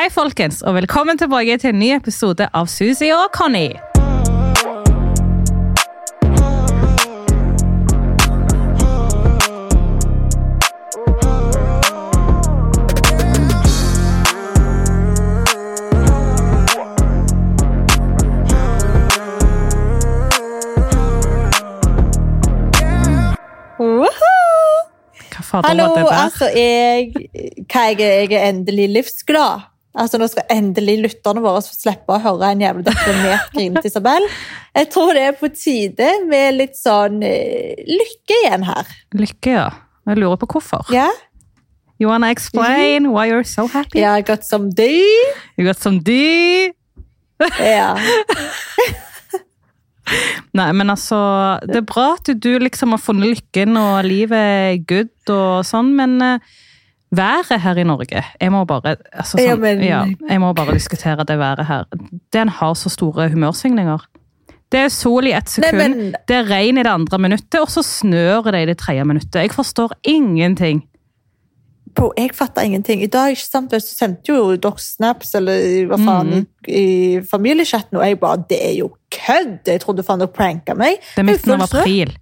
Hei, folkens, og velkommen tilbake til en ny episode av Susi og Conny. Hallo, altså jeg, hva jeg, er- jeg er endelig livsglad. Altså Nå skal endelig lytterne våre slippe å høre en jævlig deprimert til Isabel. Jeg tror det er på tide med litt sånn eh, lykke igjen her. Lykke, ja. Jeg lurer på hvorfor. Ja, You wanna explain why you're so happy? Yeah, I got some D. You got some D. Ja. Nei, men altså, det er bra at du liksom har funnet lykken og livet er good og sånn, men eh, været her i Norge, jeg må bare, altså, sånn, Ja, men- ja, jeg må bare diskutere det været her. Den har så store humørsvingninger. Det er sol i ett Nei, sekund, men det er regn i det andre minuttet, og så snør det i det tredje minuttet. Jeg forstår ingenting. bro, jeg fatter ingenting. I dag ikke sant, så sendte jo dere snaps eller hva faen mm. i, i familiechatten, og jeg bare Det er jo kødd! Jeg trodde faen dere pranka meg. Det er midten av april,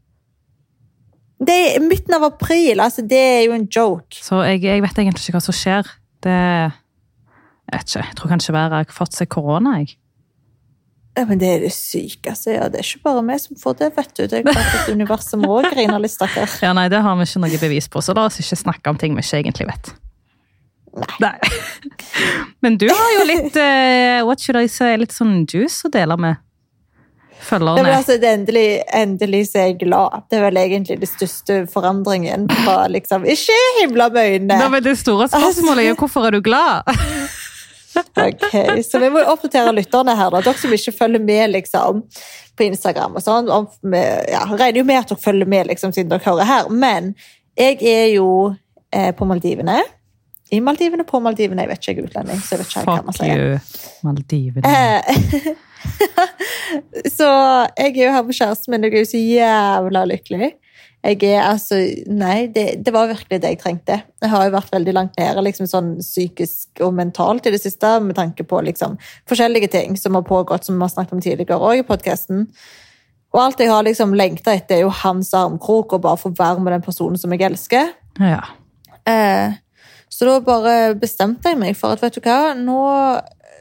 Det er midten av april, altså det er jo en joke. så jeg, jeg vet egentlig ikke hva som skjer. Det, jeg vet ikke, jeg tror kanskje været har fått seg korona, jeg. Ja, men det er det sykeste. Ja, det er ikke bare vi som får det, vet du. Det er klart at universet må grine litt, stakkar. Ja, nei, det har vi ikke noe bevis på, så la oss ikke snakke om ting vi ikke egentlig vet. Nei. Men du har jo litt uh, what should I say, litt sånn juice å dele med Ja, følgerne. altså, er endelig, endelig så er jeg glad. Det er vel egentlig den største forandringen fra liksom Ikke himla med øynene! Nå, men det store spørsmålet er jo hvorfor er du glad? Ok, Så vi må oppdatere lytterne her, da. Dere som ikke følger med liksom, på Instagram. og sånn. Ja, regner jo med at dere følger med liksom, siden dere hører her. Men jeg er jo eh, på Maldivene. I Maldivene, på Maldivene. Jeg vet ikke, jeg er utlending, så jeg vet ikke hva man Fuck you, Maldivene. Så jeg er jo her med kjæresten min, og jeg er jo så jævla lykkelig. Jeg er altså Nei, det, det var virkelig det jeg trengte. Jeg har jo vært veldig langt nede liksom sånn psykisk og mentalt i det siste, med tanke på liksom forskjellige ting som har pågått, som vi har snakket om tidligere òg i podkasten. Og alt jeg har liksom lengta etter, er jo hans armkrok, og bare få være med den personen som jeg elsker. Ja. Eh, så da bare bestemte jeg meg for at vet du hva, nå,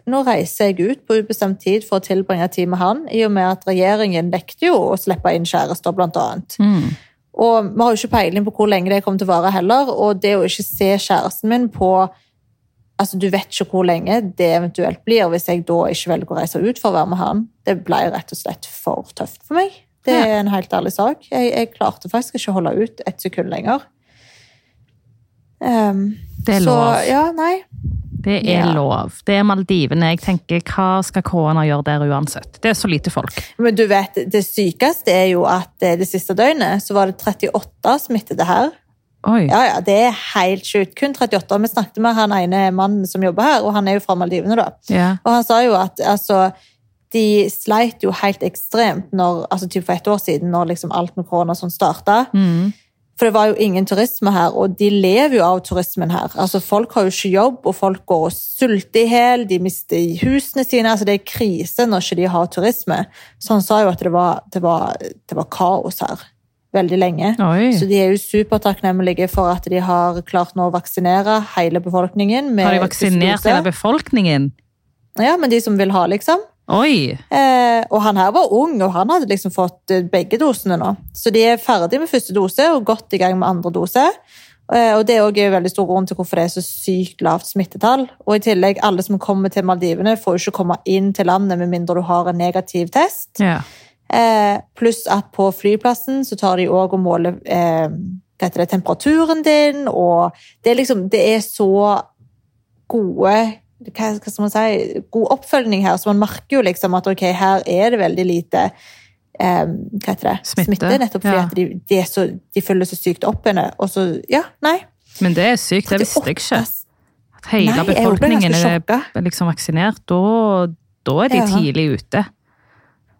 nå reiser jeg ut på ubestemt tid for å tilbringe tid med han, i og med at regjeringen nekter jo å slippe inn kjærester, blant annet. Mm. Og vi har jo ikke peiling på hvor lenge det kommer til å vare heller, og det å ikke se kjæresten min på Altså, du vet ikke hvor lenge det eventuelt blir hvis jeg da ikke velger å reise ut for å være med han. Det ble rett og slett for tøft for meg. Det er en helt ærlig sak. Jeg, jeg klarte faktisk ikke å holde ut et sekund lenger. Um, Det er så. Ja, nei. Det er Ja. lov. Det er Maldivene. Jeg tenker, hva skal korona gjøre der uansett? Det er så lite folk. Men du vet, det sykeste er jo at eh, det siste døgnet så var det 38 smittede her. Oi. Ja, ja, det er helt sjukt. Kun 38. Vi snakket med han ene mannen som jobber her, og han er jo fra Maldivene, da. Ja. Og han sa jo at altså, de sleit jo helt ekstremt når, altså typ for et år siden, når liksom alt med korona sånn starta. Mm. For det var jo ingen turisme her, og de lever jo av turismen her. Altså, Folk har jo ikke jobb, og folk går og sulter i hjel, de mister husene sine. altså Det er krise når ikke de har turisme. Så han sa jo at det var, det var, det var kaos her veldig lenge. Oi. Så de er jo supertakknemlige for at de har klart nå å vaksinere hele befolkningen. Har de vaksinert hele befolkningen? Ja, men de som vil ha, liksom. Oi! Eh, og han her var ung, og han hadde liksom fått eh, begge dosene nå. Så de er ferdig med første dose og godt i gang med andre dose. Eh, og det er også en veldig stor grunn til hvorfor det er så sykt lavt smittetall. Og i tillegg, alle som kommer til Maldivene, får jo ikke komme inn til landet med mindre du har en negativ test. Ja. Eh, pluss at på flyplassen så tar de òg og måler eh, hva temperaturen din, og det er liksom Det er så gode hva, hva skal man si, god oppfølging her, så man merker jo liksom at ok, her er det veldig lite eh, hva heter det, Smitte, nettopp fordi ja. at de, de, så, de følger så sykt opp henne. Og så, ja, nei. Men det er sykt, det visste jeg ikke. At hele Nei, befolkningen er liksom vaksinert, da, da er de Ja. tidlig ute.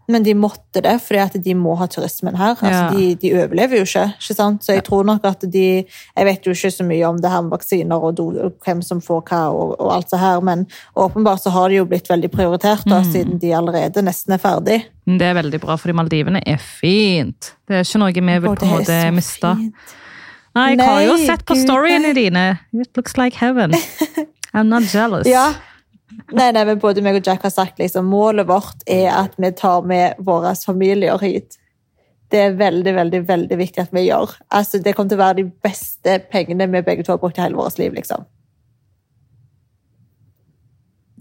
Men de måtte det, fordi at de må ha turismen her. Altså, Ja. de, de overlever jo ikke. ikke sant? Så jeg tror nok at de Jeg vet jo ikke så mye om det her med vaksiner og, do, og hvem som får hva, og, og alt det her, men åpenbart så har de jo blitt veldig prioritert, da, Mm. siden de allerede nesten er ferdig. Det er veldig bra, fordi Maldivene er fint. Det er ikke noe vi vil på en måte miste. Nei, jeg har jo sett på storyene dine. It looks like heaven. I'm not jealous. Ja. Nei, nei, men både meg og Jack har sagt liksom, målet vårt er at vi tar med våre familier hit. Det er veldig, veldig veldig viktig at vi gjør. Altså, det kommer til å være de beste pengene vi begge to har brukt i hele vårt liv. liksom.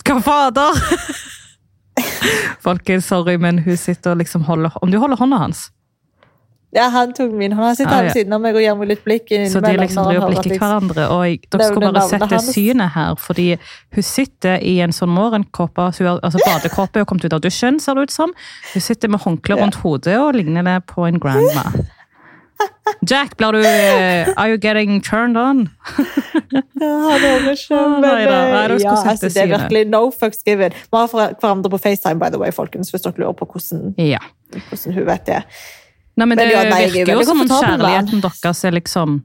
Hva fader? Folkens, sorry, men hun sitter og liksom holder Om du holder hånda hans, Ja, Han tok min. Han sittet Ah, ja. ved siden av meg og gir meg litt blikk. så de liksom driver og jeg- hverandre. Og jeg, dere skulle bare sette hans. synet her, fordi hun sitter i en sånn morgenkåpe, så hun har- altså badekåpe og kommet ut av dusjen, ser det ut som. Hun sitter med håndkle rundt hodet og ligner det på en grandma. Jack, blir du eh, Are you getting turned on? Ja, men ja, altså, det er virkelig no fucks given. Vi har hverandre på FaceTime, by the way, folkens, hvis dere lurer på hvordan, Ja. hvordan hun vet det. Nei, men, Men det ja, er virker jo som om kjærligheten deres er liksom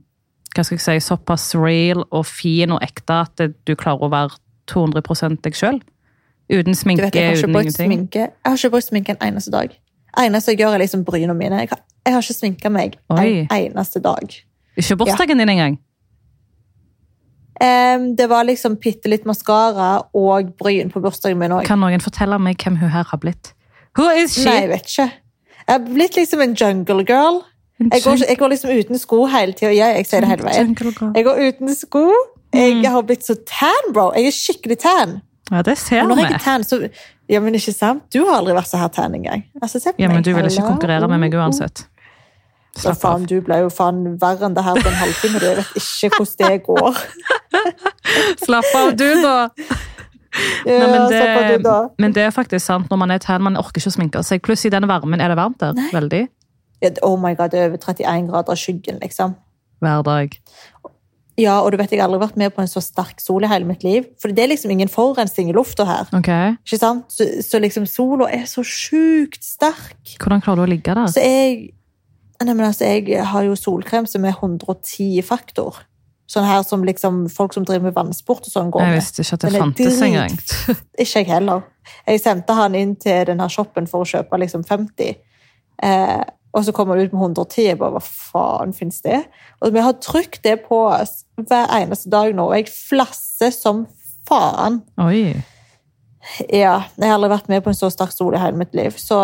hva skal jeg si, såpass real og fin og ekte at du klarer å være 200 deg sjøl. Uten sminke, vet, jeg uten ingenting. sminke Jeg har ikke brukt sminke en eneste dag. eneste jeg gjør, er liksom brynene mine. Jeg har, jeg har ikke sminka meg Oi. en eneste dag. Ikke bursdagen din engang. Um, det var liksom bitte litt maskara og bryn på bursdagen min òg. Kan noen fortelle meg hvem hun her har blitt? Who is she? Nei, jeg vet ikke. Jeg har blitt liksom en jungle girl. Jeg går, jeg går liksom uten sko hele tida. Jeg, jeg sier det hele veien. Jeg går uten sko. Jeg Mm. har blitt så tan, bro. Jeg er skikkelig tan. Ja, det ser vi. er så Ja, men ikke sant? Du har aldri vært så her tan engang. Altså, Ja, men du vil ikke konkurrere med meg uansett. Slapp Slapp faen, du ble jo faen verre enn det her på en halvtime. Du vet ikke hvordan det går. Slapp av, du, da! Ja, Nei, men, det, men det er faktisk sant. Når man er tan, man orker ikke å sminke seg. Pluss i denne varmen er det varmt der. Veldig. Oh my god, det er over 31 grader skyggen, liksom. Hver dag. Ja, og du vet, jeg har aldri vært med på en så sterk sol i hele mitt liv. For det er liksom ingen forurensning i lufta her. Okay. Ikke sant? Så, så liksom sola er så sjukt sterk. Hvordan klarer du å ligge der? Så jeg Nei, men altså, jeg har jo solkrem som er 110 faktor. Sånn her som liksom folk som driver med vannsport og sånn går med. Jeg visste ikke at det fantes engang. Ikke jeg heller. Jeg sendte han inn til denne shoppen for å kjøpe liksom 50. Eh, og så kommer det ut med 110. Jeg bare, hva faen finnes det? Og vi har trykt det på oss hver eneste dag nå, og jeg flasser som faen. Oi. Ja, jeg har aldri vært med på en så sterk sol i hele mitt liv. Så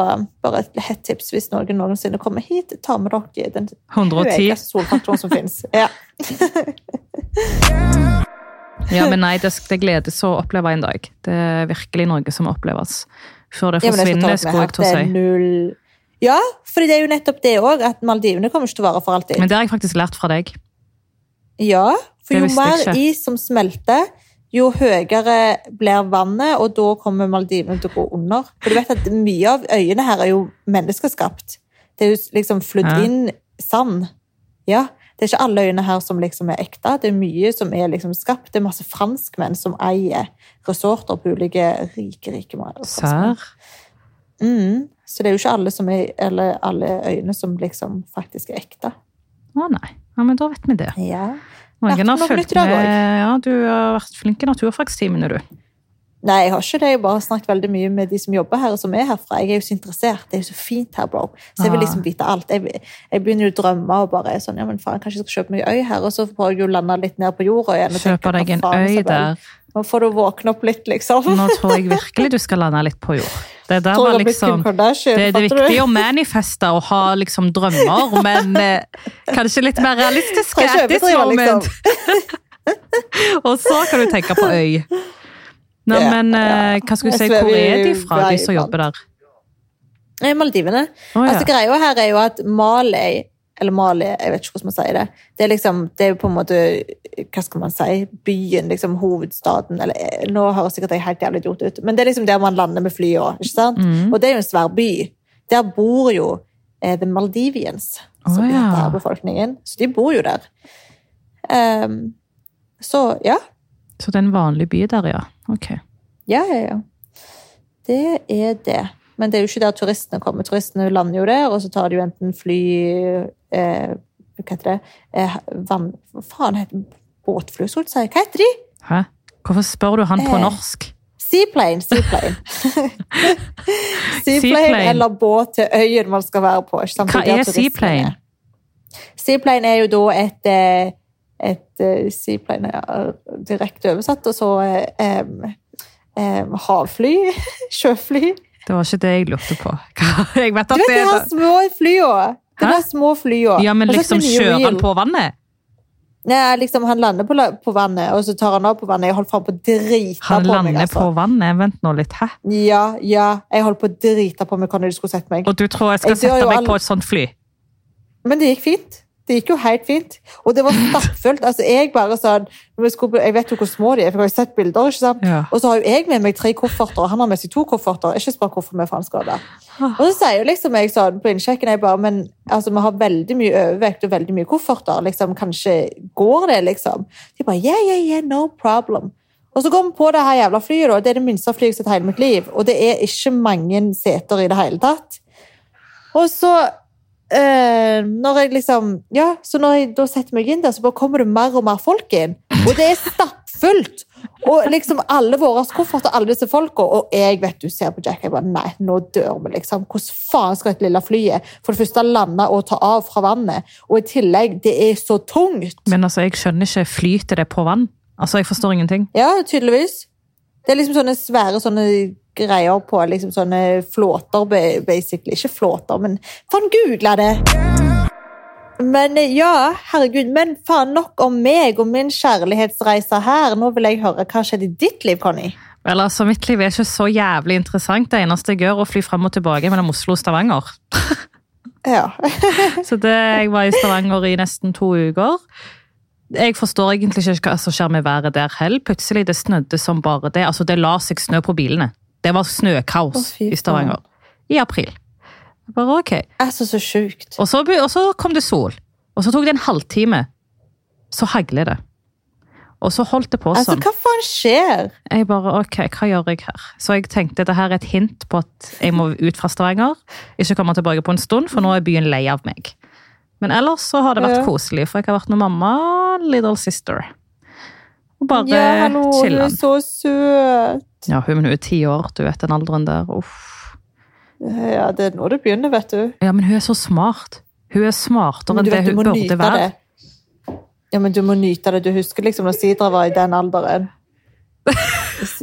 bare et hett tips hvis noen noensinne kommer hit, ta med dere den 110. høyeste solfaktoren som fins. Ja. Ja, men nei, det, det gledes å oppleve en dag. Det er virkelig noe som oppleves. Før det Ja, forsvinner, opp skulle jeg til å si. null... Ja, for det er jo nettopp det òg, at Maldivene kommer ikke til å vare for alltid. Men det har jeg faktisk lært fra deg. Ja, for jo mer is som smelter, jo høyere blir vannet, og da kommer Maldivene til å gå under. For du vet at mye av øyene her er jo menneskeskapt. Det er jo liksom flydd inn sand. Ja, det er ikke alle øyene her som liksom er ekte. Det er mye som er liksom skapt. Det er masse franskmenn som eier resorter på ulike rike, rike. Serr? Mm. Så det er jo ikke alle, som er, eller alle øyene som liksom faktisk er ekte. Å nei. Ja, men da vet vi det. Ja. Noen har fulgt med. Ja, du har vært flink i naturfagstimene, du. Nei, jeg har ikke det. Jeg har bare snakket veldig mye med de som jobber her, og som er herfra. Jeg er jo så interessert. Det er jo så fint her, bro. Så jeg vil Ah. liksom vite alt. Jeg, jeg begynner jo å drømme og bare er sånn, ja, men faen, kanskje jeg skal kjøpe meg øy her, og så prøver jeg jo lande litt ned på jorda igjen. Kjøper deg en faen, øy der. Nå får du våkne opp litt, liksom. Nå tror jeg virkelig du skal lande litt på jord. Det liksom det, er det du? viktig å manifeste og ha liksom drømmer, men eh, kanskje litt mer realistiske Trenger at this liksom. moment. og så kan du tenke på øy. Nå, Ja, men eh, hva skulle du si, hvor er de fra, de som jobber der? Eh, Maldivene. Oh, ja. Altså, greia her er jo at Malay, eller Mali, jeg vet ikke hvordan man sier det, det er liksom, det er på en måte, hva skal man si, byen, liksom hovedstaden, eller eh, nå høres sikkert jeg helt jævlig idiot ut, men det er liksom der man lander med fly sant? Mm. Og det er jo en svær by. Der bor jo eh, The Maldivians, som oh, ja. heter befolkningen. Så de bor jo der. Um, så ja, Så det er en vanlig by der, ja. Ok. ja, ja, ja. Det er det. Men det er jo ikke der turistene kommer. Turistene lander jo der, og så tar de jo enten fly eh, Hva heter det? Eh, vann... Faen heter? Båtfly, skulle jeg si. Hva heter de? Hæ? Hvorfor spør du han på Eh, norsk? Seaplane. Seaplane. Seaplane. eller båt til øyen man skal være på. Hva er seaplane? Seaplane er jo da et, eh, et eh, Seaplane er direkte oversatt, og så um, em, havfly. Sjøfly. Det var ikke det jeg lurte på. Jeg vet Du vet det de er små flya? De Hæ? der små flya. Ja, men liksom kjører han på vannet? Nei, liksom Han lander på, på vannet, og så tar han av på vannet. Jeg holdt faen på å drite Han på meg. lander altså. på vannet? Vent nå litt, hæ? Ja, ja. Jeg holdt på å drite på meg hvordan du skulle sett meg. Og du tror jeg skal Jeg sette meg alle... på et sånt fly? Men det gikk fint. Det gikk jo helt fint. Og det var stappfullt. Altså, jeg bare sånn Jeg vet jo hvor små de er, for jeg har jo sett bilder. ikke sant? Ja. Og så har jo jeg med meg tre kofferter, og han har med seg to kofferter. Ikke spør hvorfor vi faen skal det. Og så sier jo liksom jeg sånn på innsjekken jeg bare, men altså, vi har veldig mye overvekt og veldig mye kofferter. liksom, Kanskje går det, liksom? De bare yeah, yeah, yeah, no problem. Og så går vi på det her jævla flyet. da, Det er det minste flyet jeg har sett hele mitt liv. Og det er ikke mange seter i det hele tatt. Og så eh, når jeg liksom Ja, så når jeg da setter meg inn der, så bare kommer det mer og mer folk inn. Og det er stappfullt! Og liksom alle våre kofferter, alle disse folka. Og jeg vet du ser på Jack, jeg bare nei, nå dør vi, liksom. Hvordan faen skal et lille flyet for det første lande og ta av fra vannet? Og i tillegg, det er så tungt. Men altså, jeg skjønner ikke. Flyter det på vann? Altså, jeg forstår ingenting. Ja, tydeligvis. Det er liksom sånne svære sånne greier på liksom sånne flåter, basically. Ikke flåter, men faen, googla det! Men eh, ja, herregud. Men faen nok om meg og min kjærlighetsreise her. Nå vil jeg høre hva skjedde i ditt liv, Conny. Vel, altså, Mitt liv er ikke så jævlig interessant. Det eneste jeg gjør, er å fly frem og tilbake mellom Oslo og Stavanger. Ja. Så det, Jeg var i Stavanger i nesten to uker. Jeg forstår egentlig ikke hva som skjer med været der heller. Plutselig det snødde som bare det. Altså, Det la seg snø på bilene. Det var snøkaos oh, i Stavanger. I april. Jeg Bare ok. Altså, så sjukt. Og så, og så kom det sol. Og så tok det en halvtime. Så hagler det. Og så holdt det på sånn. Altså, sånn. hva faen skjer? Jeg bare, ok, hva gjør jeg her? Så jeg tenkte det her er et hint på at jeg må ut fra Stavanger. Ikke komme tilbake på en stund, for nå er byen lei av meg. Men ellers så har det vært koselig, for jeg har vært med mamma, little sister. Og bare Ja, hallo, du er så søt. Ja, hun, hun er ti år, du vet den alderen der. Uff. Ja, det er nå det begynner, vet du. Ja, men hun er så smart. Hun er smartere enn det hun burde være. det. Ja, men du må nyte det. Du husker liksom når Sidra var i den alderen.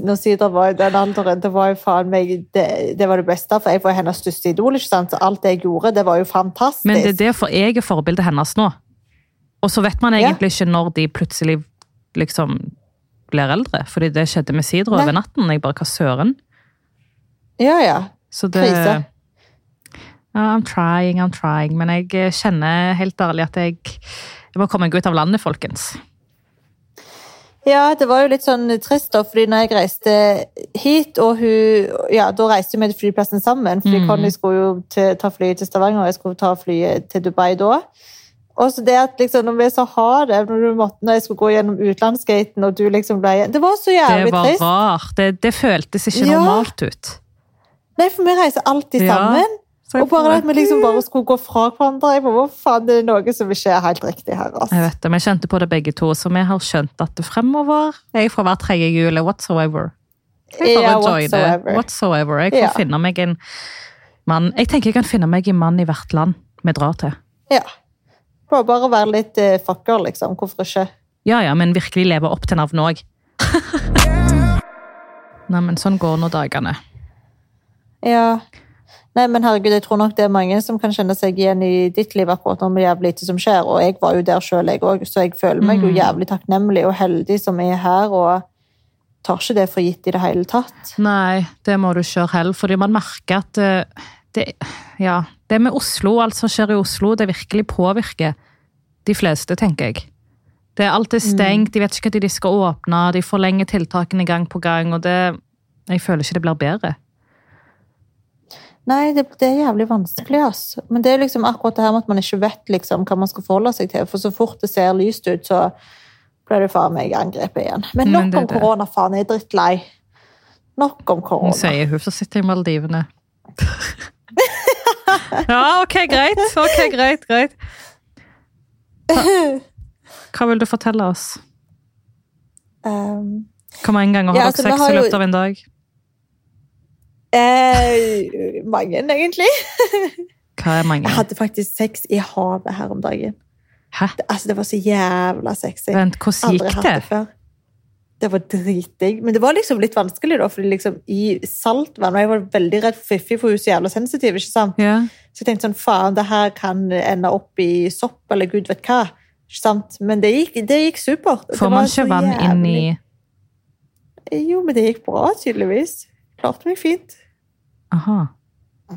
Når Sidra var i den alderen, det var jo faen meg det, det var det beste, for jeg var hennes største idol. ikke sant? Så alt jeg gjorde, det var jo fantastisk. Men det er derfor jeg er forbildet hennes nå. Og så vet man Ja. egentlig ikke når de plutselig liksom blir eldre. Fordi det skjedde med Sidro over natten. Jeg bare, hva søren? Ja, ja. Så det Krise. Ja, I'm trying, I'm trying. Men jeg eh, kjenner helt ærlig at jeg, jeg må komme meg ut av landet, folkens. Ja, det var jo litt sånn trist, da, fordi når jeg reiste hit, og hun Ja, da reiste vi til flyplassen sammen, fordi mm. Conny skulle jo til, ta flyet til Stavanger, og jeg skulle ta flyet til Dubai da. Og så det at liksom, når vi så ha det, når, du måtte, når jeg skulle gå gjennom utlandsgaten, og du liksom ble Det var så jævlig trist. Det var rart. Det, det føltes ikke Ja. normalt ut. Nei, for vi reiser alltid Ja, sammen. Og bare at vi liksom bare skulle gå fra hverandre. Jeg bare, faen, Det er noe som ikke er helt riktig her. Jeg altså. vet det, men jeg kjente på det begge to, så vi har skjønt at det fremover Jeg får hver tredje jul whatsoever. Jeg Ja, bare joiner. whatsoever. whatsoever. Jeg får Ja. finne meg en mann Jeg tenker jeg kan finne meg en mann i hvert land vi drar til. Ja. Bare, bare være litt uh, fucker, liksom. Hvorfor ikke? Ja, ja, men virkelig leve opp til navnet òg. Nei, men sånn går nå dagene. Ja. Nei, men herregud, jeg tror nok det er mange som kan kjenne seg igjen i ditt liv akkurat nå med jævlig lite som skjer, og jeg var jo der sjøl, jeg òg, så jeg føler meg jo Mm. jævlig takknemlig og heldig som er her, og tar ikke det for gitt i det hele tatt. Nei, det må du kjøre hell, fordi man merker at det, det, ja, det med Oslo, alt som skjer i Oslo, det virkelig påvirker de fleste, tenker jeg. Det er alltid stengt, de vet ikke når de skal åpne, de forlenger tiltakene gang på gang, og det Jeg føler ikke det blir bedre. Nei, det, det er jævlig vanskelig, ass. Men det er liksom akkurat det her med at man ikke vet liksom hva man skal forholde seg til, for så fort det ser lyst ut, så blir det faen meg angrepet igjen. Men nok Men det om korona, faen. Jeg er drittlei. Nok om Hun korona. sier hun som sitter i Maldivene. Ja, ok, greit. Ok, greit, greit. Hva, hva vil du fortelle oss? Um, Hvor mange ganger har Ja, dere altså, sex i løpet av en dag? eh, mange, egentlig. Hva er mange? Jeg hadde faktisk sex i havet her om dagen. Hæ? Det, altså, det var så jævla sexy. Vent, hvordan gikk hatt det? Det var dritdigg. Men det var liksom litt vanskelig, da, fordi liksom i saltvann Og jeg var veldig redd for Fiffi, for hun er så jævla sensitiv. ikke sant? Ja. Så jeg tenkte sånn, faen, det her kan ende opp i sopp, eller gud vet hva. Ikke sant? Men det gikk, det gikk supert. Får man ikke vann inn i Jo, men det gikk bra, tydeligvis. Klarte meg fint. Aha.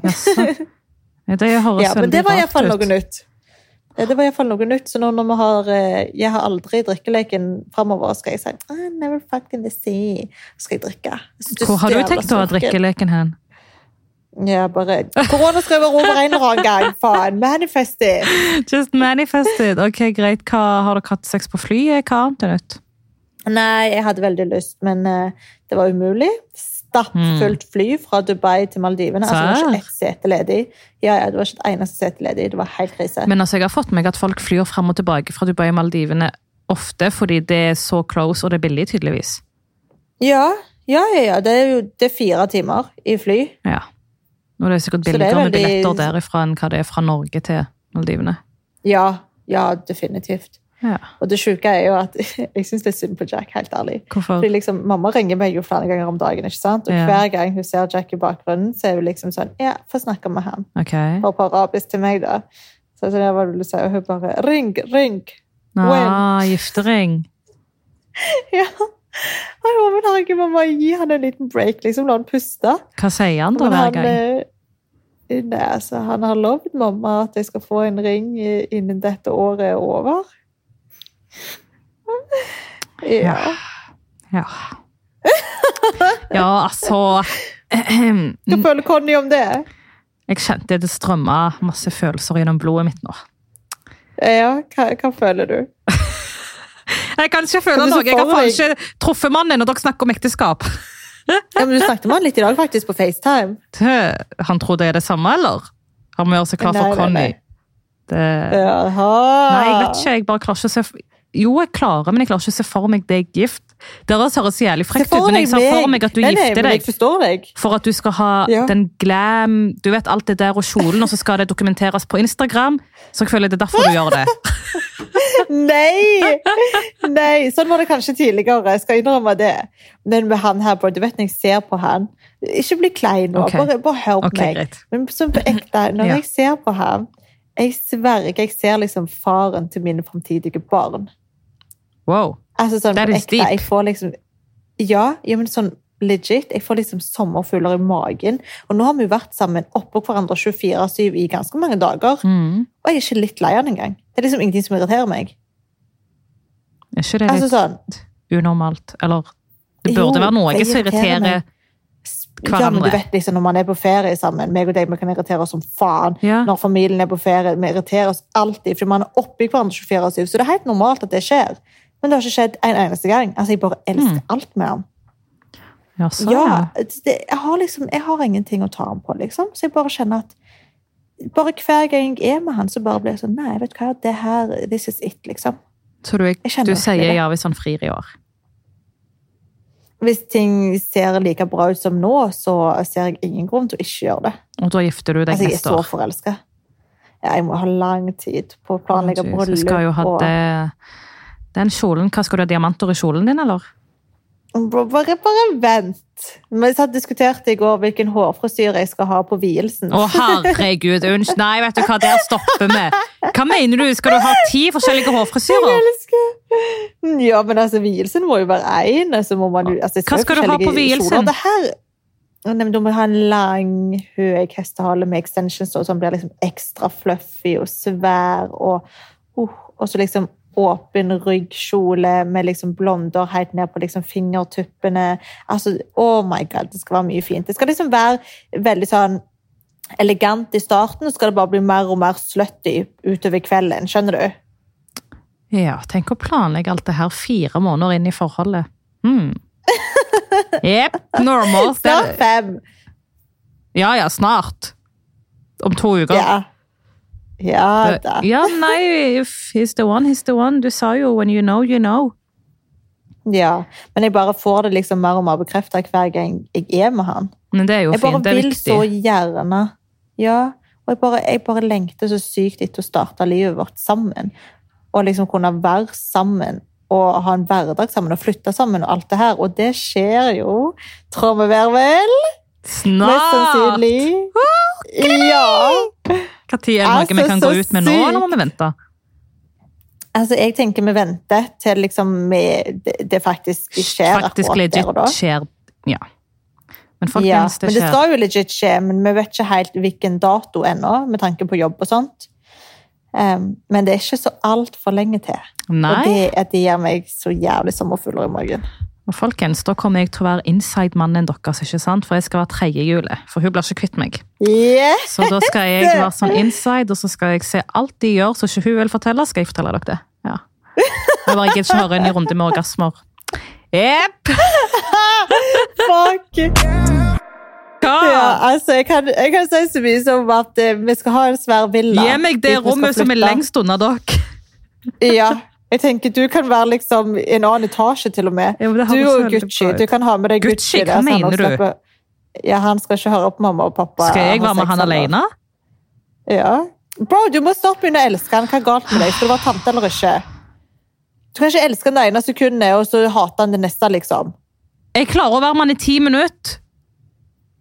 Jaså. Det høres Ja, men det var rart iallfall ut. noe nytt. Ja, Det var i hvert fall noe nytt, så nå når vi har eh, Jeg har aldri drikkeleken framover, skal jeg si I never fucked in the sea. Skal jeg drikke. Hvor har du tenkt å ha drikkeleken hen? Ja, bare Korona skriver over en eller annen gang, faen. Manifest it. Just manifested. Ok, greit. Hva, har dere hatt sex på flyet? Hva annet er nytt? Nei, jeg hadde veldig lyst, men eh, det var umulig. Stappfullt fly fra Dubai til Maldivene. Altså, det var ikke ett sete ledig. Ja, ja, det var ikke et eneste sete ledig. Det var helt krise. Men altså, jeg har fått meg at folk flyr frem og tilbake fra Dubai og Maldivene ofte fordi det er så close og det er billig, tydeligvis. Ja, ja, ja, ja. Det er jo det er fire timer i fly. Ja. Og det er sikkert er billigere med billetter derifra enn hva det er fra Norge til Maldivene. Ja, ja, definitivt. Ja. Og det sjuke er jo at jeg syns det er synd på Jack, helt ærlig. Hvorfor? Fordi liksom, Mamma ringer meg jo flere ganger om dagen, ikke sant? og Ja. hver gang hun ser Jack i bakgrunnen, så er hun liksom sånn Ja, få snakke med ham. Okay. Og på arabisk til meg, da. Så det var vil du si? Og hun bare Ring, ring! Ah, giftering. Ja. Bare, men herregud, mamma, gi han en liten break, liksom. La han puste. Hva sier han da hver gang? eh, Nei, altså, han har lovd mamma at jeg skal få en ring innen dette året er over. Ja. Ja. Ja, altså Hva føler Conny om det? Jeg kjente det strømma masse følelser gjennom blodet mitt nå. Ja, hva, hva føler du? Jeg kan ikke føle noe. Jeg har faen ikke truffet mannen når dere snakker om ekteskap. Ja, men Du snakket med han litt i dag faktisk på FaceTime. Han tror det er det samme, eller? Han må gjøre seg klar for Conny. Det... Nei, jeg vet ikke. Jeg bare klarer ikke å se Jo, jeg klarer, men jeg klarer ikke å se for meg deg gift. Det høres jævlig frekt ut, men jeg ser for meg. at du Nei, gifter nei, deg deg. for at du skal ha Ja. den glam Du vet alt det der og kjolen, og så skal det dokumenteres på Instagram. Så jeg føler det er derfor du gjør det. Nei! Nei, Sånn var det kanskje tidligere. Jeg skal innrømme det. Men med han her, du vet når jeg ser på han Ikke bli klein nå, Okay. bare, bare hør på okay, meg. greit. Men som på ekte, når Ja. jeg ser på ham Jeg sverger, jeg ser liksom faren til mine framtidige barn. Wow. Altså sånn That is ekte. deep. Jeg får liksom Ja, ja, men sånn legit. Jeg får liksom sommerfugler i magen. Og nå har vi jo vært sammen oppå hverandre 24-7 i ganske mange dager. Mm. Og jeg er ikke litt lei av den engang. Det er liksom ingenting som irriterer meg. Er ikke det Altså litt sånn unormalt? Eller det Jo, burde være noe som irriterer meg. Ja, men du vet liksom når man er på ferie sammen, meg og deg, vi kan irritere oss som faen. Ja. Når familien er på ferie, vi irriterer oss alltid, for man er oppi hverandre 24-7. Så det er helt normalt at det skjer. Men det har ikke skjedd en eneste gang. Altså, jeg bare elsker Mm. alt med ham. Ja, så, Ja, ja. det, jeg, har liksom, jeg har ingenting å ta ham på, liksom. Så jeg bare kjenner at bare hver gang jeg er med han, så bare blir jeg sånn Nei, vet du hva, det her, this is it, liksom. Så du, Jeg du sier det. ja hvis han frir i år? Hvis ting ser like bra ut som nå, så ser jeg ingen grunn til å ikke gjøre det. Og da gifter du deg Altså, jeg er så år? forelska. Ja, jeg må ha lang tid på å planlegge Du bryllup. skal jo ha det Den kjolen, hva Skal du ha diamanter i kjolen din, eller? Bare, bare vent. Vi satt diskuterte i går hvilken hårfrisyre jeg skal ha på vielsen. Å, herregud! Unnskyld. Nei, vet du hva, der stopper vi. Hva mener du? Skal du ha ti forskjellige hårfrisyrer? Jeg elsker Ja, men altså, vielsen må jo være én. Altså, altså, Hva skal du ha på vielsen? Nei, Du må ha en lang, høy hestehale med extensions, så den blir liksom ekstra fluffy og svær. Og, uh, og så liksom åpen ryggkjole med liksom blonder helt ned på liksom fingertuppene. Altså, oh my god, det skal være mye fint. Det skal liksom være veldig sånn elegant i starten, så skal det bare bli mer og mer slutty utover kvelden. Skjønner du? Ja, tenk å planlegge alt det her fire måneder inn i forholdet. Jepp, normal. Snart fem. Ja, ja, snart. Om to uker. Ja. Ja da. Ja, nei, if he's the one, he's the one. Du sa jo 'when you know, you know'. Ja. Men jeg bare får det liksom mer og mer bekrefta hver gang jeg er med han. Men det er jo Jeg fint. Det er viktig. Jeg bare vil så gjerne Ja. Og jeg bare, jeg bare lengter så sykt etter å starte livet vårt sammen. Og liksom kunne være sammen og ha en hverdag sammen og flytte sammen og alt det her. Og det skjer jo, trommevirvel, mest Snart! sannsynlig. Ja. Når er det noe vi Altså, kan gå ut med nå, eller må vi vente? Altså, jeg tenker vi venter til liksom det, det faktisk skjer Faktisk legit der og da. skjer. Ja. Men Ja, folkens, men det det skal jo legit skje, men vi vet ikke helt hvilken dato ennå, med tanke på jobb og sånt. Um, men det er ikke så altfor lenge til. Og Nei. det, at det gir meg så jævlig sommerfugler i magen. Folkens, da kommer jeg til å være inside-mannen deres, ikke sant? For jeg skal være tredjehjulet. for hun blir ikke kvitt meg. Yes! Så da skal jeg være sånn inside, og så skal jeg se alt de gjør så ikke hun vil fortelle, skal jeg fortelle dere det. Ja. Jeg bare gidder ikke høre en ny runde med orgasmer. Jepp! Fuck! Ja, altså, jeg kan, jeg kan si så mye som at eh, vi skal ha en svær villa. Gi meg det rommet som er lengst unna dere. Ja. Jeg tenker Du kan være liksom i en annen etasje, til og med. Ja, Du og Gucci. Du kan ha med deg Gucci, Gucci. hva der, han mener du? Ja, Han skal ikke høre på mamma og pappa. Skal jeg være med han alene? Ja. Bro, du må stoppe begynne å elske han. Hva er galt med deg? Skal du være tante eller ikke? Du kan ikke elske han det ene sekundet, og så hate han det neste, liksom. Jeg klarer å være med han i ti minutter.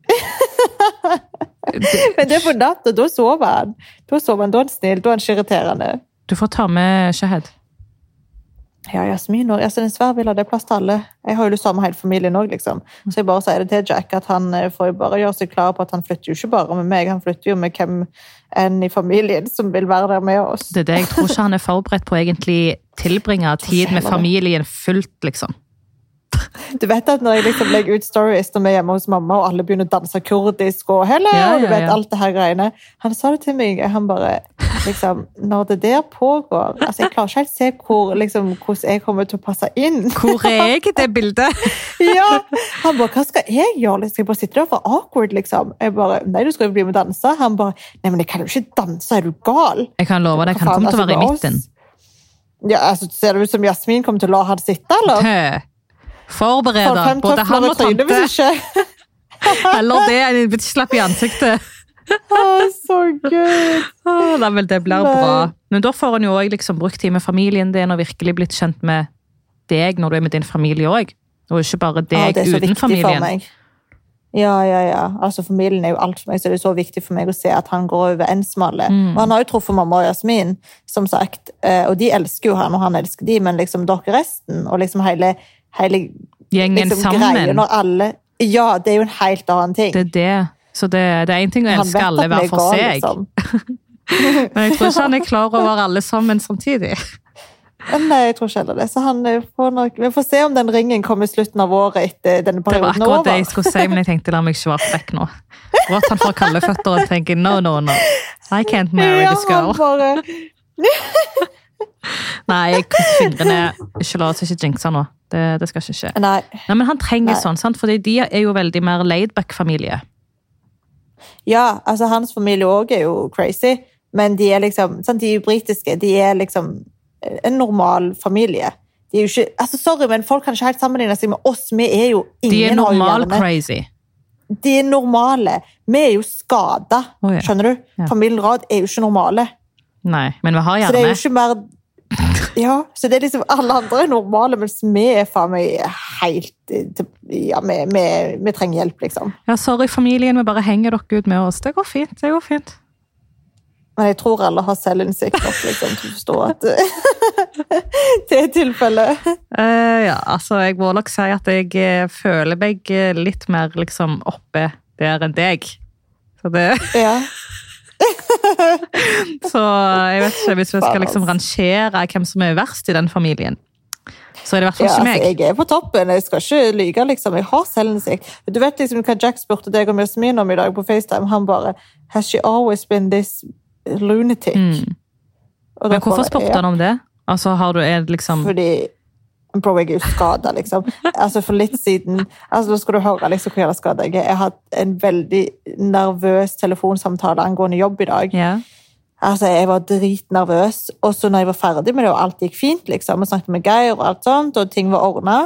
Men det er på natta, da sover han. Da sover han, da er han snill, da er han ikke irriterende. Du får ta med Shahed. Ja, Jasmin og Altså, den svære villa, det er plass til alle. Jeg har jo lyst til å ha med hele familien òg, liksom. Så jeg bare sier det til Jack, at han eh, får jo bare gjøre seg klar på at han flytter jo ikke bare med meg, han flytter jo med hvem enn i familien som vil være der med oss. Det er det jeg tror ikke han er forberedt på egentlig tilbringe tid med familien fullt, liksom. Du vet at når jeg liksom legger ut stories når vi er hjemme hos mamma, og alle begynner å danse kurdisk og hele, Ja, og du vet alt det her greiene. Han sa det til meg, han bare liksom, Når det der pågår altså Jeg klarer ikke helt se hvor, liksom, hvordan jeg kommer til å passe inn. Hvor er jeg i det bildet? ja, Han bare 'Hva skal jeg gjøre?' Skal jeg bare sitter der for awkward, liksom. Jeg bare 'Nei, du skal jo bli med og danse.' Han bare 'Nei, men jeg kan jo ikke danse, er du gal?' Jeg kan love deg, han kommer til å altså, være i midten. Ja, altså, Ser det ut som Jasmin kommer til å la han sitte, eller? Hø. For både han og tante. Eller det, en bitch-slapp i ansiktet. Å, så gøy! Åh, Nei, vel, det blir Nei. bra. Men da får en jo også liksom brukt tid med familien din og virkelig blitt kjent med deg når du er med din familie òg. Og ikke bare Ja, deg det så uten familien. Ja, ja, ja. Altså, familien er jo alt for meg, så det er så viktig for meg å se at han går over en med. Mm. Og han har jo truffet mamma og Jasmin, som sagt, eh, og de elsker jo han, og han elsker de, men liksom dere resten, og liksom hele, hele Gjengen liksom, greia sammen. når alle Ja, det er jo en helt annen ting. Det er det. Så det, det er én ting å elske alle hver er for seg, liksom. men jeg tror ikke han er klar over alle sammen samtidig. Nei, jeg tror ikke heller det. Så han eh, får nok Vi får se om den ringen kommer i slutten av året etter denne perioden over. Det var akkurat det jeg skulle si, men jeg tenkte la meg ikke være frekk nå. Og at han får kalde føtter og tenker no, no, no. I can't marry this girl. bare Nei, jeg krysser fingrene. Ikke la oss ikke jinxe nå. Det, det skal ikke skje. Nei. Nei, men han trenger Nei. sånn, sant? fordi de er jo veldig mer laidback-familie. Ja, altså hans familie òg er jo crazy, men de er liksom sant, De er jo britiske. De er liksom en normal familie. De er jo ikke, altså Sorry, men folk kan ikke helt sammenligne seg med oss. Vi er jo ingen De er normal-crazy. De er normale. Vi er jo skada, oh, ja. skjønner du? Ja. Familien Rad er jo ikke normale. Nei, men vi har Så det er jo ikke mer Ja, så det er liksom Alle andre er normale, mens vi er faen meg helt eh, Ja, vi, vi, vi trenger hjelp, liksom. Ja, sorry, familien, vi bare henger dere ut med oss. Det går fint. det går fint. Men jeg tror alle har selvinnsikt nok liksom, til å forstå at det er tilfellet. Uh, ja, altså, jeg må nok si at jeg eh, føler meg litt mer liksom oppe der enn deg. Så det Ja. Så jeg vet ikke, hvis vi skal liksom rangere hvem som er verst i den familien, så er det i hvert fall Ja, ikke altså, meg. jeg er på toppen. Jeg skal ikke lyge, liksom. Jeg har selvinnsikt. Du vet liksom hva Jack spurte deg om Jasmin om i dag på FaceTime? Han bare Has she always been this lunatic? Mm. Og Men hvorfor bare, spurte ja, han om det? Altså, har du er liksom Fordi Bro, jeg er jo skada, liksom. Altså, for litt siden altså, Nå skal du høre liksom, hvor jævla skada jeg er. Jeg har hatt en veldig nervøs telefonsamtale angående jobb i dag. Ja. Altså, Jeg var dritnervøs. Og så når jeg var ferdig med det, og alt gikk fint, liksom, og snakket med Geir, og alt sånt, og ting var ordna,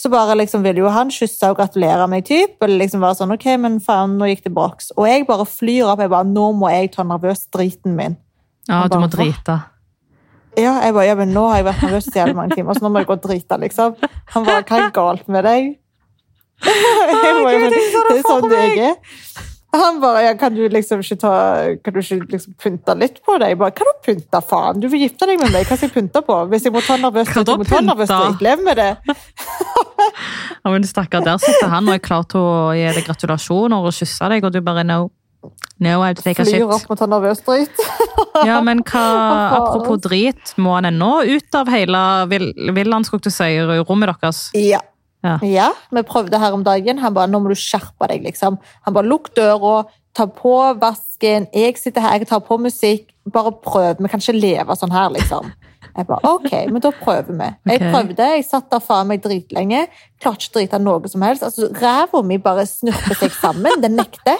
så bare liksom ville jo han kysse og gratulere meg, typ, og liksom var sånn OK, men faen, nå gikk det boks. Og jeg bare flyr opp. jeg bare, Nå må jeg ta nervøs driten min. ja, bare, du må drite. Ja, jeg bare, ja, men nå har jeg vært nervøs i hele mange timer, så nå må jeg gå og drite, liksom. Han bare, hva er galt med deg? Jeg bare, Gud, men, jeg så det det er sånn for jeg er. Han bare, ja, kan du liksom ikke ta, kan du ikke liksom pynte litt på deg? Jeg bare, hva da pynte, faen? Du vil gifte deg med meg, hva skal jeg pynte på? Hvis jeg må ta nervøs Hva drit, jeg må ta nervøs pynte? drit, lev med det. Ja, men stakkar, der sitter han og er klar til å gi deg gratulasjoner og kysse deg, og du bare no. No, I have to take a Flyr shit. opp og tar nervøs drit. Ja, men hva, apropos drit, må han ennå ut av hele vill- villaen, skulle jeg til si, rommet deres? Ja. Ja. ja, vi prøvde her om dagen. Han bare, nå må du skjerpe deg, liksom. Han bare, lukk døra, ta på vasken, jeg sitter her, jeg tar på musikk. Bare prøv, vi kan ikke leve sånn her, liksom. Jeg bare, ok, men da prøver vi. Jeg prøvde, jeg satt der faen meg dritlenge. Klarte ikke å drite noe som helst. Altså, Ræva mi bare snurper seg sammen, den nekter.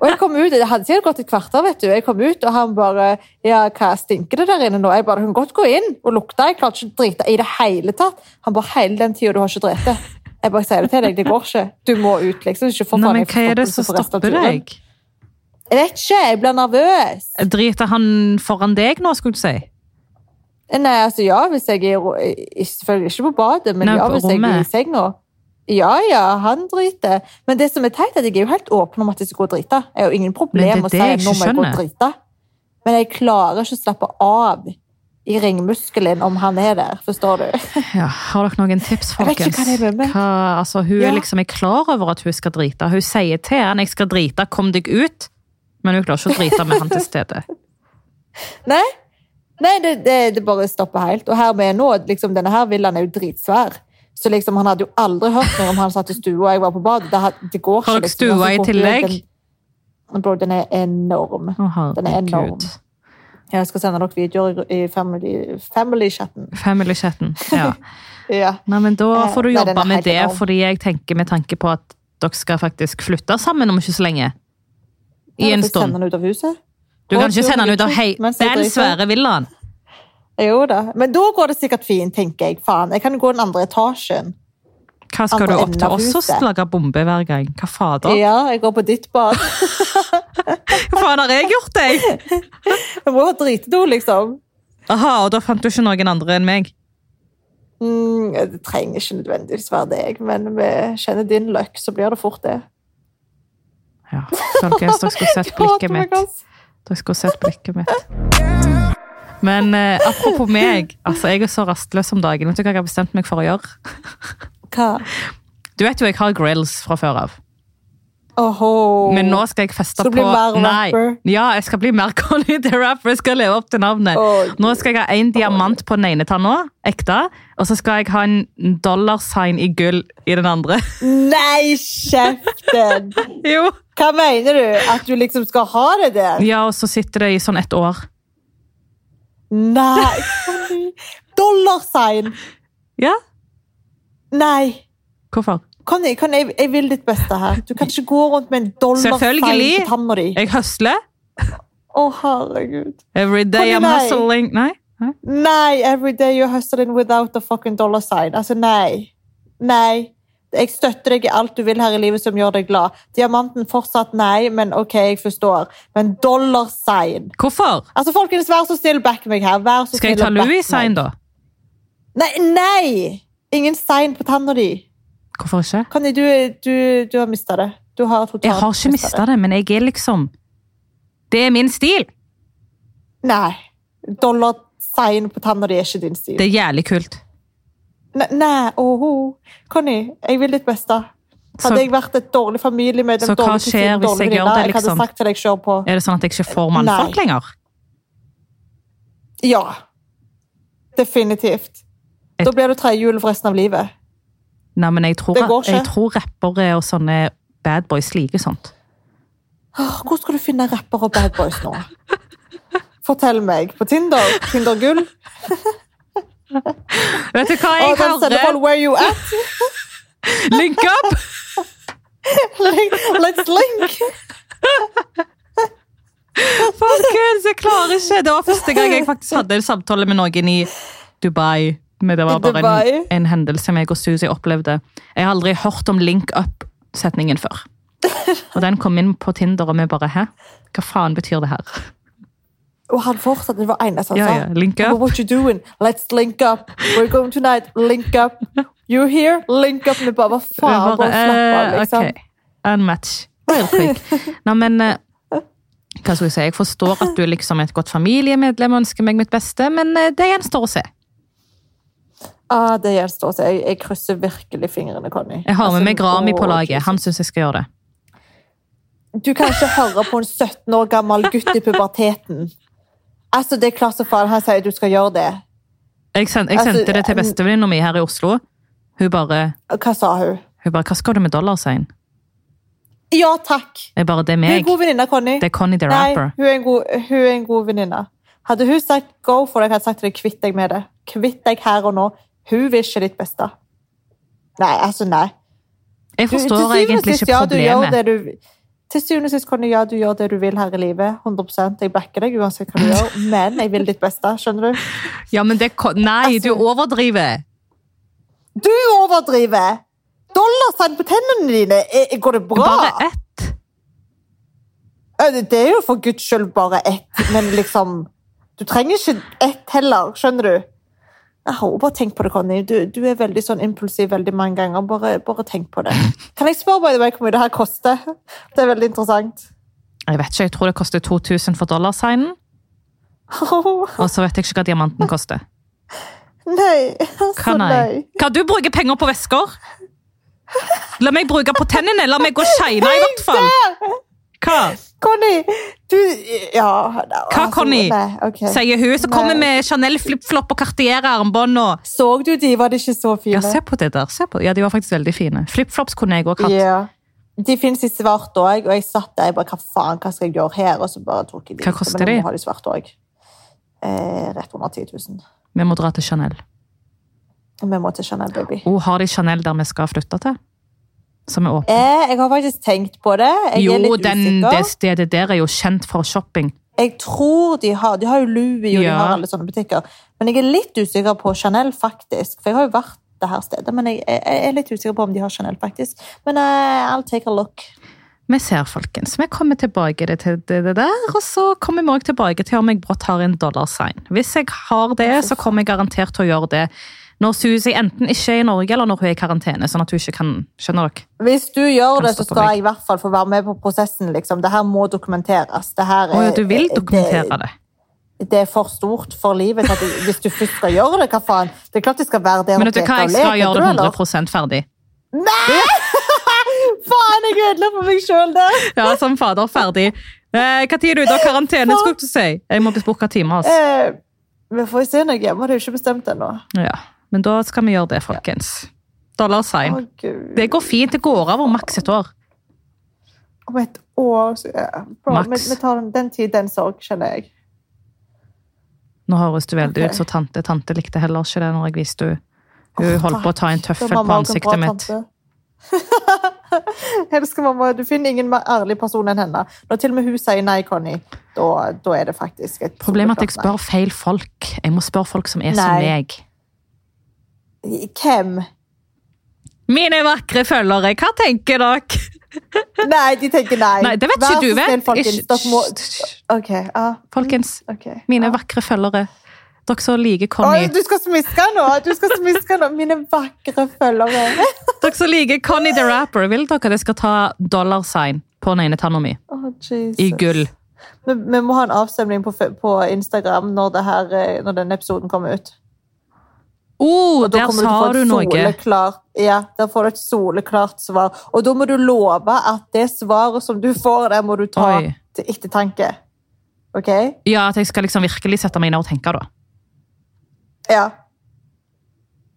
Og jeg kom ut, Det hadde sikkert gått et kvarter, vet du. Jeg kom ut, og han bare Ja, hva stinker det der inne nå? Jeg bare, kan godt gå inn og lukte. Jeg klarte ikke å drite i det hele tatt. Han bare Hele den tida du har ikke drite. Jeg bare sier det til deg, det går ikke. Du må ut, liksom. Ikke for faen men hva er det som stopper deg? Jeg vet ikke, jeg blir nervøs. Driter han foran deg nå, skulle du si? Nei, altså ja, hvis jeg er i- Selvfølgelig ikke på badet, men Nei, ja, hvis jeg er i senga. Ja, ja, han driter. Men det som er teit, er at jeg er jo helt åpen om at jeg skal gå og drite. Jeg har jo ingen problem det er med å si at nå må jeg gå og drite. Men jeg klarer ikke å slappe av i ringmuskelen om han er der, forstår du? Ja, har dere noen tips, folkens? Jeg vet ikke hva det er meg. Hva, altså, hun Ja. er liksom er klar over at hun skal drite. Hun sier til han jeg skal drite, kom deg ut. Men hun klarer ikke å drite med han til stede. Nei, Nei det, det, det bare stopper helt. Og her med nå, liksom, denne her villaen er jo dritsvær. Så liksom, han hadde jo aldri hørt meg om han satt i stua og jeg var på badet. Det, det går Har ikke, dere liksom. stua Altså, i tillegg? Den, bro, den er enorm. Å, Den er enorm. Gud. Jeg skal sende dere videoer i family- family-chatten. Family-chatten. Ja. ja. Nei, men da Eh, får du jobbe Nei, med det, enorm. fordi jeg tenker med tanke på at dere skal faktisk flytte sammen om ikke så lenge. I Ja, en stund. Du kan ikke Sende den ut av huset. Du kan ikke sende den ut av hei, den svære villaen. Jo da. Men da går det sikkert fint, tenker jeg. Faen, jeg kan gå den andre etasjen. Hva skal Andre du opp til oss og lage bombe hver gang? Hva fader? Ja, jeg går på ditt bad. Hva faen har jeg gjort deg? Jeg må ha dritdo, liksom. Aha, og da fant du ikke noen andre enn meg. Mm, det trenger ikke nødvendigvis være deg, men vi kjenner din løkk, så blir det fort det. Ja, folkens, dere skulle sett blikket mitt. Dere skulle sett blikket mitt. Men eh, apropos meg, altså jeg er så rastløs om dagen. Vet du hva jeg har bestemt meg for å gjøre? Hva? Du vet jo jeg har grills fra før av. Åhå. Men nå skal jeg feste Skal du bli på mer Nei. rapper? Ja, jeg skal bli mer Conny the Rapper. Jeg skal leve opp til navnet. Åh, Nå skal jeg ha en diamant på den ene tanna, ekte. Og så skal jeg ha en dollarsign i gull i den andre. Nei, kjeften! Jo. Hva mener du? At du liksom skal ha det der? Ja, og så sitter det i sånn ett år. Nei! Dollarsign! Ja, Nei. hvorfor? Kan jeg, kan jeg, jeg vil ditt beste her. Du kan ikke gå rundt med en dollarsign på tanna di. Jeg høsler. Å, herregud. Every day I'm hustling. Nei? Nei? Nei, every day you're hustling without a fucking dollar sign. Altså, nei. Nei. Jeg støtter deg i alt du vil her i livet som gjør deg glad. Diamanten fortsatt nei, men ok, jeg forstår. Men dollar sign Hvorfor? Altså, folkens, vær så snill, back meg her. Vær så Skal jeg ta og Louis-sign, da? Nei, nei! Ingen sign på tanna di. Hvorfor ikke? Conny, du, du, du har mista det. Du har Jeg har ikke mista det, men jeg er liksom Det er min stil. Nei. Dollar sign på tanna di er ikke din stil. Det er jævlig kult. Nei, nei, åhå. Conny, jeg vil ditt beste. Så, Hadde jeg vært et dårlig familiemedlem, Så hva skjer hvis jeg gjør det, liksom? på. er det sånn at jeg ikke får mannfolk lenger? Ja. Definitivt. Et- Da blir du trehjul for resten av livet. Nei, men jeg tror, jeg tror rappere og sånne bad boys liker sånt. Hvor skal du finne rappere og bad boys nå? Fortell meg. På Tinder? Tinder Gull? Vet du hva jeg hører? Link up! Let's link. Folkens, jeg klarer ikke! Det var første gang jeg faktisk hadde en samtale med noen i Dubai. Men det var bare en, en hendelse meg og Suzy opplevde. Jeg har aldri hørt om link up-setningen før. Og den kom inn på Tinder, og vi bare Hæ? Hva faen betyr det her? Og han fortsatte, det var eneste han Ja, sa. ja, link up. what you doing? Let's link up. We're going tonight. Link up. You here? Link up. Vi bare, hva faen? Bare slapp av, eh, liksom. Okay. Unmatch. Real quick. Nei, men eh, hva skal jeg si? Jeg forstår at du liksom er et godt familiemedlem og ønsker meg mitt beste, men eh, det gjenstår å se. Ah, det gjenstår å se. Jeg, jeg krysser virkelig fingrene, Conny. Jeg har med Altså, meg Rami på laget. Han syns jeg skal gjøre det. Du kan ikke høre på en 17 år gammel gutt i puberteten. Altså, det er klart så faen han sier du skal gjøre det. Jeg, send, jeg Altså, sendte det til bestevenninna mi her i Oslo. Hun bare, Hva sa hun? hun bare 'Hva skal du med dollarsign?' Ja, takk. Jeg bare 'Det er meg. Hun er en god venninne, Conny. Det er Conny the Nei, Rapper'. hun er en god, hun er en god venninne. Hadde hun sagt go for deg, hadde jeg sagt til deg kvitt deg med det. Kvitt deg her og nå. Hun vil ikke ditt beste. Nei, altså, nei. Jeg Du- forstår syvende egentlig ikke problemet. ja, du gjør det du, til syvende og sist, Conny, ja, du gjør det du vil her i livet. 100 Jeg backer deg uansett hva du gjør, men jeg vil ditt beste. Skjønner du? Ja, men det, Nei, altså, du overdriver! Du overdriver! Dollarsign på tennene dine, går det bra? Bare ett. Det er jo for guds skyld bare ett, men liksom Du trenger ikke ett heller, skjønner du? Jeg har bare tenkt på det, Conny. Du, du er veldig sånn impulsiv veldig mange ganger. Bare, bare tenk på det. Kan jeg spørre by the way, hvor mye det her koster? Det er veldig interessant. Jeg vet ikke, jeg tror det koster 2000 for dollarsignen. Og så vet jeg ikke hva diamanten koster. Nei, altså Hva nei? nei. Hva du bruker penger på vesker? La meg bruke på tennene, la meg gå shine i hvert fall! Hva? Conny, du Ja. altså, Conny? Nei, ok. Sier hun, som kommer med Chanel flip-flop og Cartier-armbånd og Så du de? Var de ikke så fine? Ja, se på det der. På. Ja, de var faktisk veldig fine. Flipflops kunne jeg òg hatt. Ja. De finnes i svart òg, og jeg satt der jeg bare, hva faen, hva skal jeg gjøre her? Og så bare tok jeg de. Hva koster Men nå de? de svart òg. Eh, rett under 10 000. Vi må dra til Chanel. Vi må til Chanel, baby. Oh, har de Chanel der vi skal flytte til? Som er åpen? Eh, jeg har faktisk tenkt på det. Jeg Jo, er litt den, usikker. det stedet der er jo kjent for shopping. Jeg tror de har De har jo Louis, og de har alle sånne butikker. Men jeg er litt usikker på Chanel, faktisk. For jeg har jo vært det her stedet, men jeg, jeg er litt usikker på om de har Chanel, faktisk. Men uh, I'll take a look. Vi ser, folkens. Vi kommer tilbake til det, det der, og så kommer vi også tilbake til om jeg brått har en dollarsign. Hvis jeg har det, så kommer jeg garantert til å gjøre det når Susie enten ikke er i Norge, eller når hun er i karantene, sånn at hun ikke kan Skjønner dere? Hvis du gjør det, så skal jeg i hvert fall få være med på prosessen. liksom. Det her må dokumenteres. Det her er- du vil dokumentere det, det? det er for stort for livet. Du, hvis du først skal gjøre det, hva faen? Det er klart det skal være der Men vet du hva, jeg skal gjøre det du, eller? 100 ferdig. Faen, jeg ødela for meg sjøl der! Ja, som fader, ferdig. Eh, Hva tid er du ute av karantene, skulle du si? Jeg må booke time. Altså. Eh, vi får se når jeg er hjemme. Det er jo ikke bestemt ennå. Ja, men da skal vi gjøre det, folkens. Dollarsign. Å. Det går fint. Det går av om maks et år. Om et år så, ja. Bro, vi, vi tar den, den tid, den sorg, kjenner jeg. Nå høres du veldig okay. ut som tante. Tante likte heller ikke det når jeg viste henne. Hun oh, holdt på å ta en tøffel på bra ansiktet mitt. elsker mamma. Du finner ingen mer ærlig person enn henne. Når til og med hun sier nei, Conny, da, da er det faktisk et Problemet er at jeg spør feil folk. Jeg må spørre folk som er som Nei. meg. Hvem? Mine vakre følgere, hva tenker dere? Nei, de tenker nei. Nei, det vet Vær ikke du, vet. folkens. Ikke- må... Ok, ja. Folkens, ok. mine ah. vakre følgere. Dere som liker Conny. Conny. du skal smiske nå! Du skal smiske nå, Mine vakre følgere. Dere som liker Conny the Rapper, vil dere at jeg skal ta dollarsign på den ene tanna mi? Oh, I gull. Vi, vi må ha en avstemning på, på Instagram når, det her, eh, når denne episoden kommer ut. Oh, der sa du noe. soleklart, ja, der får du et soleklart svar. Og da må du love at det svaret som du får det må du ta Oi. til ettertanke. Ok? Ja, at jeg skal liksom virkelig sette meg ned og tenke, da. Ja.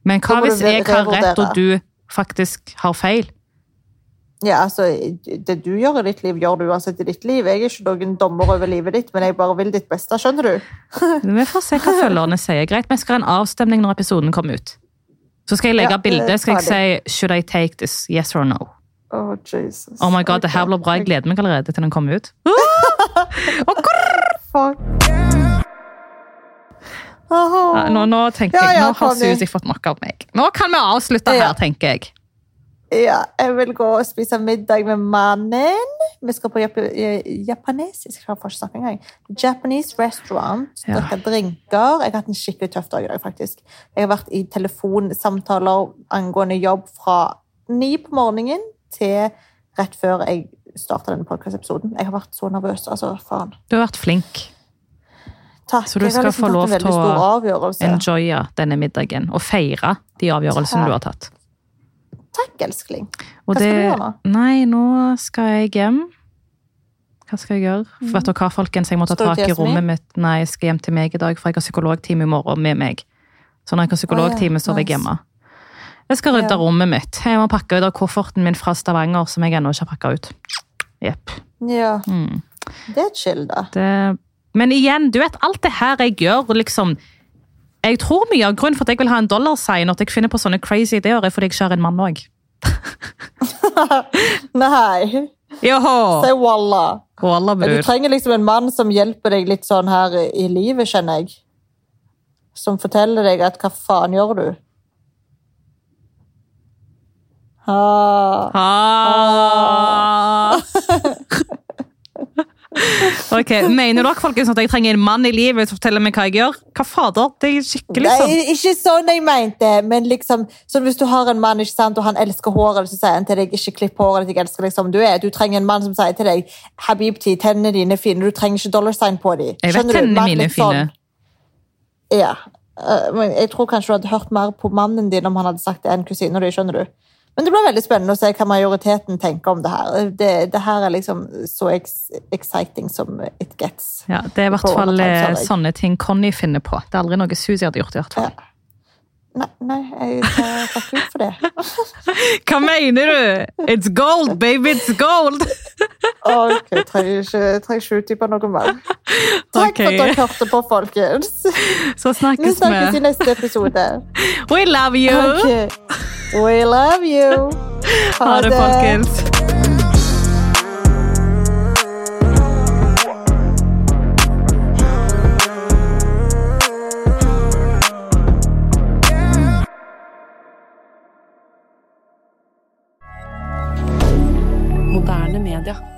Men hva hvis jeg har rett og du faktisk har feil? Ja, altså, Det du gjør i ditt liv, gjør du uansett i ditt liv. Jeg er ikke noen dommer over livet ditt, men jeg bare vil ditt beste. Skjønner du? Vi får se hva følgerne sier. Greit, vi skal ha en avstemning når episoden kommer ut. Så skal jeg legge Ja, bilde. Skal jeg si 'Should I take this? Yes or no?' Oh, Jesus. Oh my god, det her blir bra. Jeg gleder meg allerede til den kommer ut. Fuck. Nå, nå tenker jeg, nå har Susi fått nok av meg. Nå kan vi avslutte her, tenker jeg. Ja, jeg vil gå og spise middag med mannen. Vi skal på jap eh, japanesisk jeg får ikke snakke engang. Japanese restaurant. Ja. Drikke drinker. Jeg har hatt en skikkelig tøff dag i dag, faktisk. Jeg har vært i telefonsamtaler angående jobb fra ni på morgenen til rett før jeg starta denne podcast-episoden. Jeg har vært så nervøs. Altså, faen. Du har vært flink. Takk. Så du skal liksom få lov til å. Enjoye denne middagen og feire de avgjørelsene du har tatt. Takk, elskling. Hva Hva skal du gjøre? Nei, nå skal jeg hjem. Hva skal jeg gjøre? For vet dere hva, folkens? Jeg må ta tak i rommet mitt. Nei, jeg skal hjem til meg i dag, for jeg har psykologtime i morgen med meg. Så når jeg har psykologtime, så er jeg hjemme. Jeg skal rydde Ja. rommet mitt. Jeg må pakke ut av kofferten min fra Stavanger, som jeg ennå ikke har pakka ut. Jepp. Ja, Mm. det er chill, da. Det... Men igjen, du vet, alt det her jeg gjør, liksom Jeg tror mye av grunnen for at jeg vil ha en dollarsign, og at jeg finner på sånne crazy ideer, er fordi jeg ikke har en mann òg. Nei, Joho! Se walla. walla du trenger liksom en mann som hjelper deg litt sånn her i livet, kjenner jeg. Som forteller deg at hva faen gjør du? Ah. Ah. Ok, Mener dere folkens at jeg trenger en mann i livet som forteller meg hva jeg gjør? Hva fader? Det er skikkelig sånn. Nei, ikke sånn jeg mente, men liksom sånn hvis du har en mann ikke sant, og han elsker håret, så sier han til deg ikke klipp håret ditt, jeg elsker liksom du er. Du trenger en mann som sier til deg Habibti, tennene dine er fine, du trenger ikke dollarsign på dem. Jeg vet tennene mine er fine. Ja. Eh, men jeg tror kanskje du hadde hørt mer på mannen din om han hadde sagt det enn kusina di, skjønner du. Men det blir veldig spennende å se hva majoriteten tenker om det her. Det, det her er liksom så ex exciting som it gets. Ja, Det er i hvert fall eh, sånne ting Conny finner på. Det er aldri noe Suzy hadde gjort. i hvert fall. Nei, nei jeg tar ut for det. Hva mener du? It's gold, baby! It's gold! Ok, jeg trenger ikke, trenger ikke utdype noe mer. Takk okay. for at dere hørte på, folkens. Så snakkes Vi snakkes snakkes i neste episode. We love you! Ok. We love you. Ha det, folkens. Moderne media.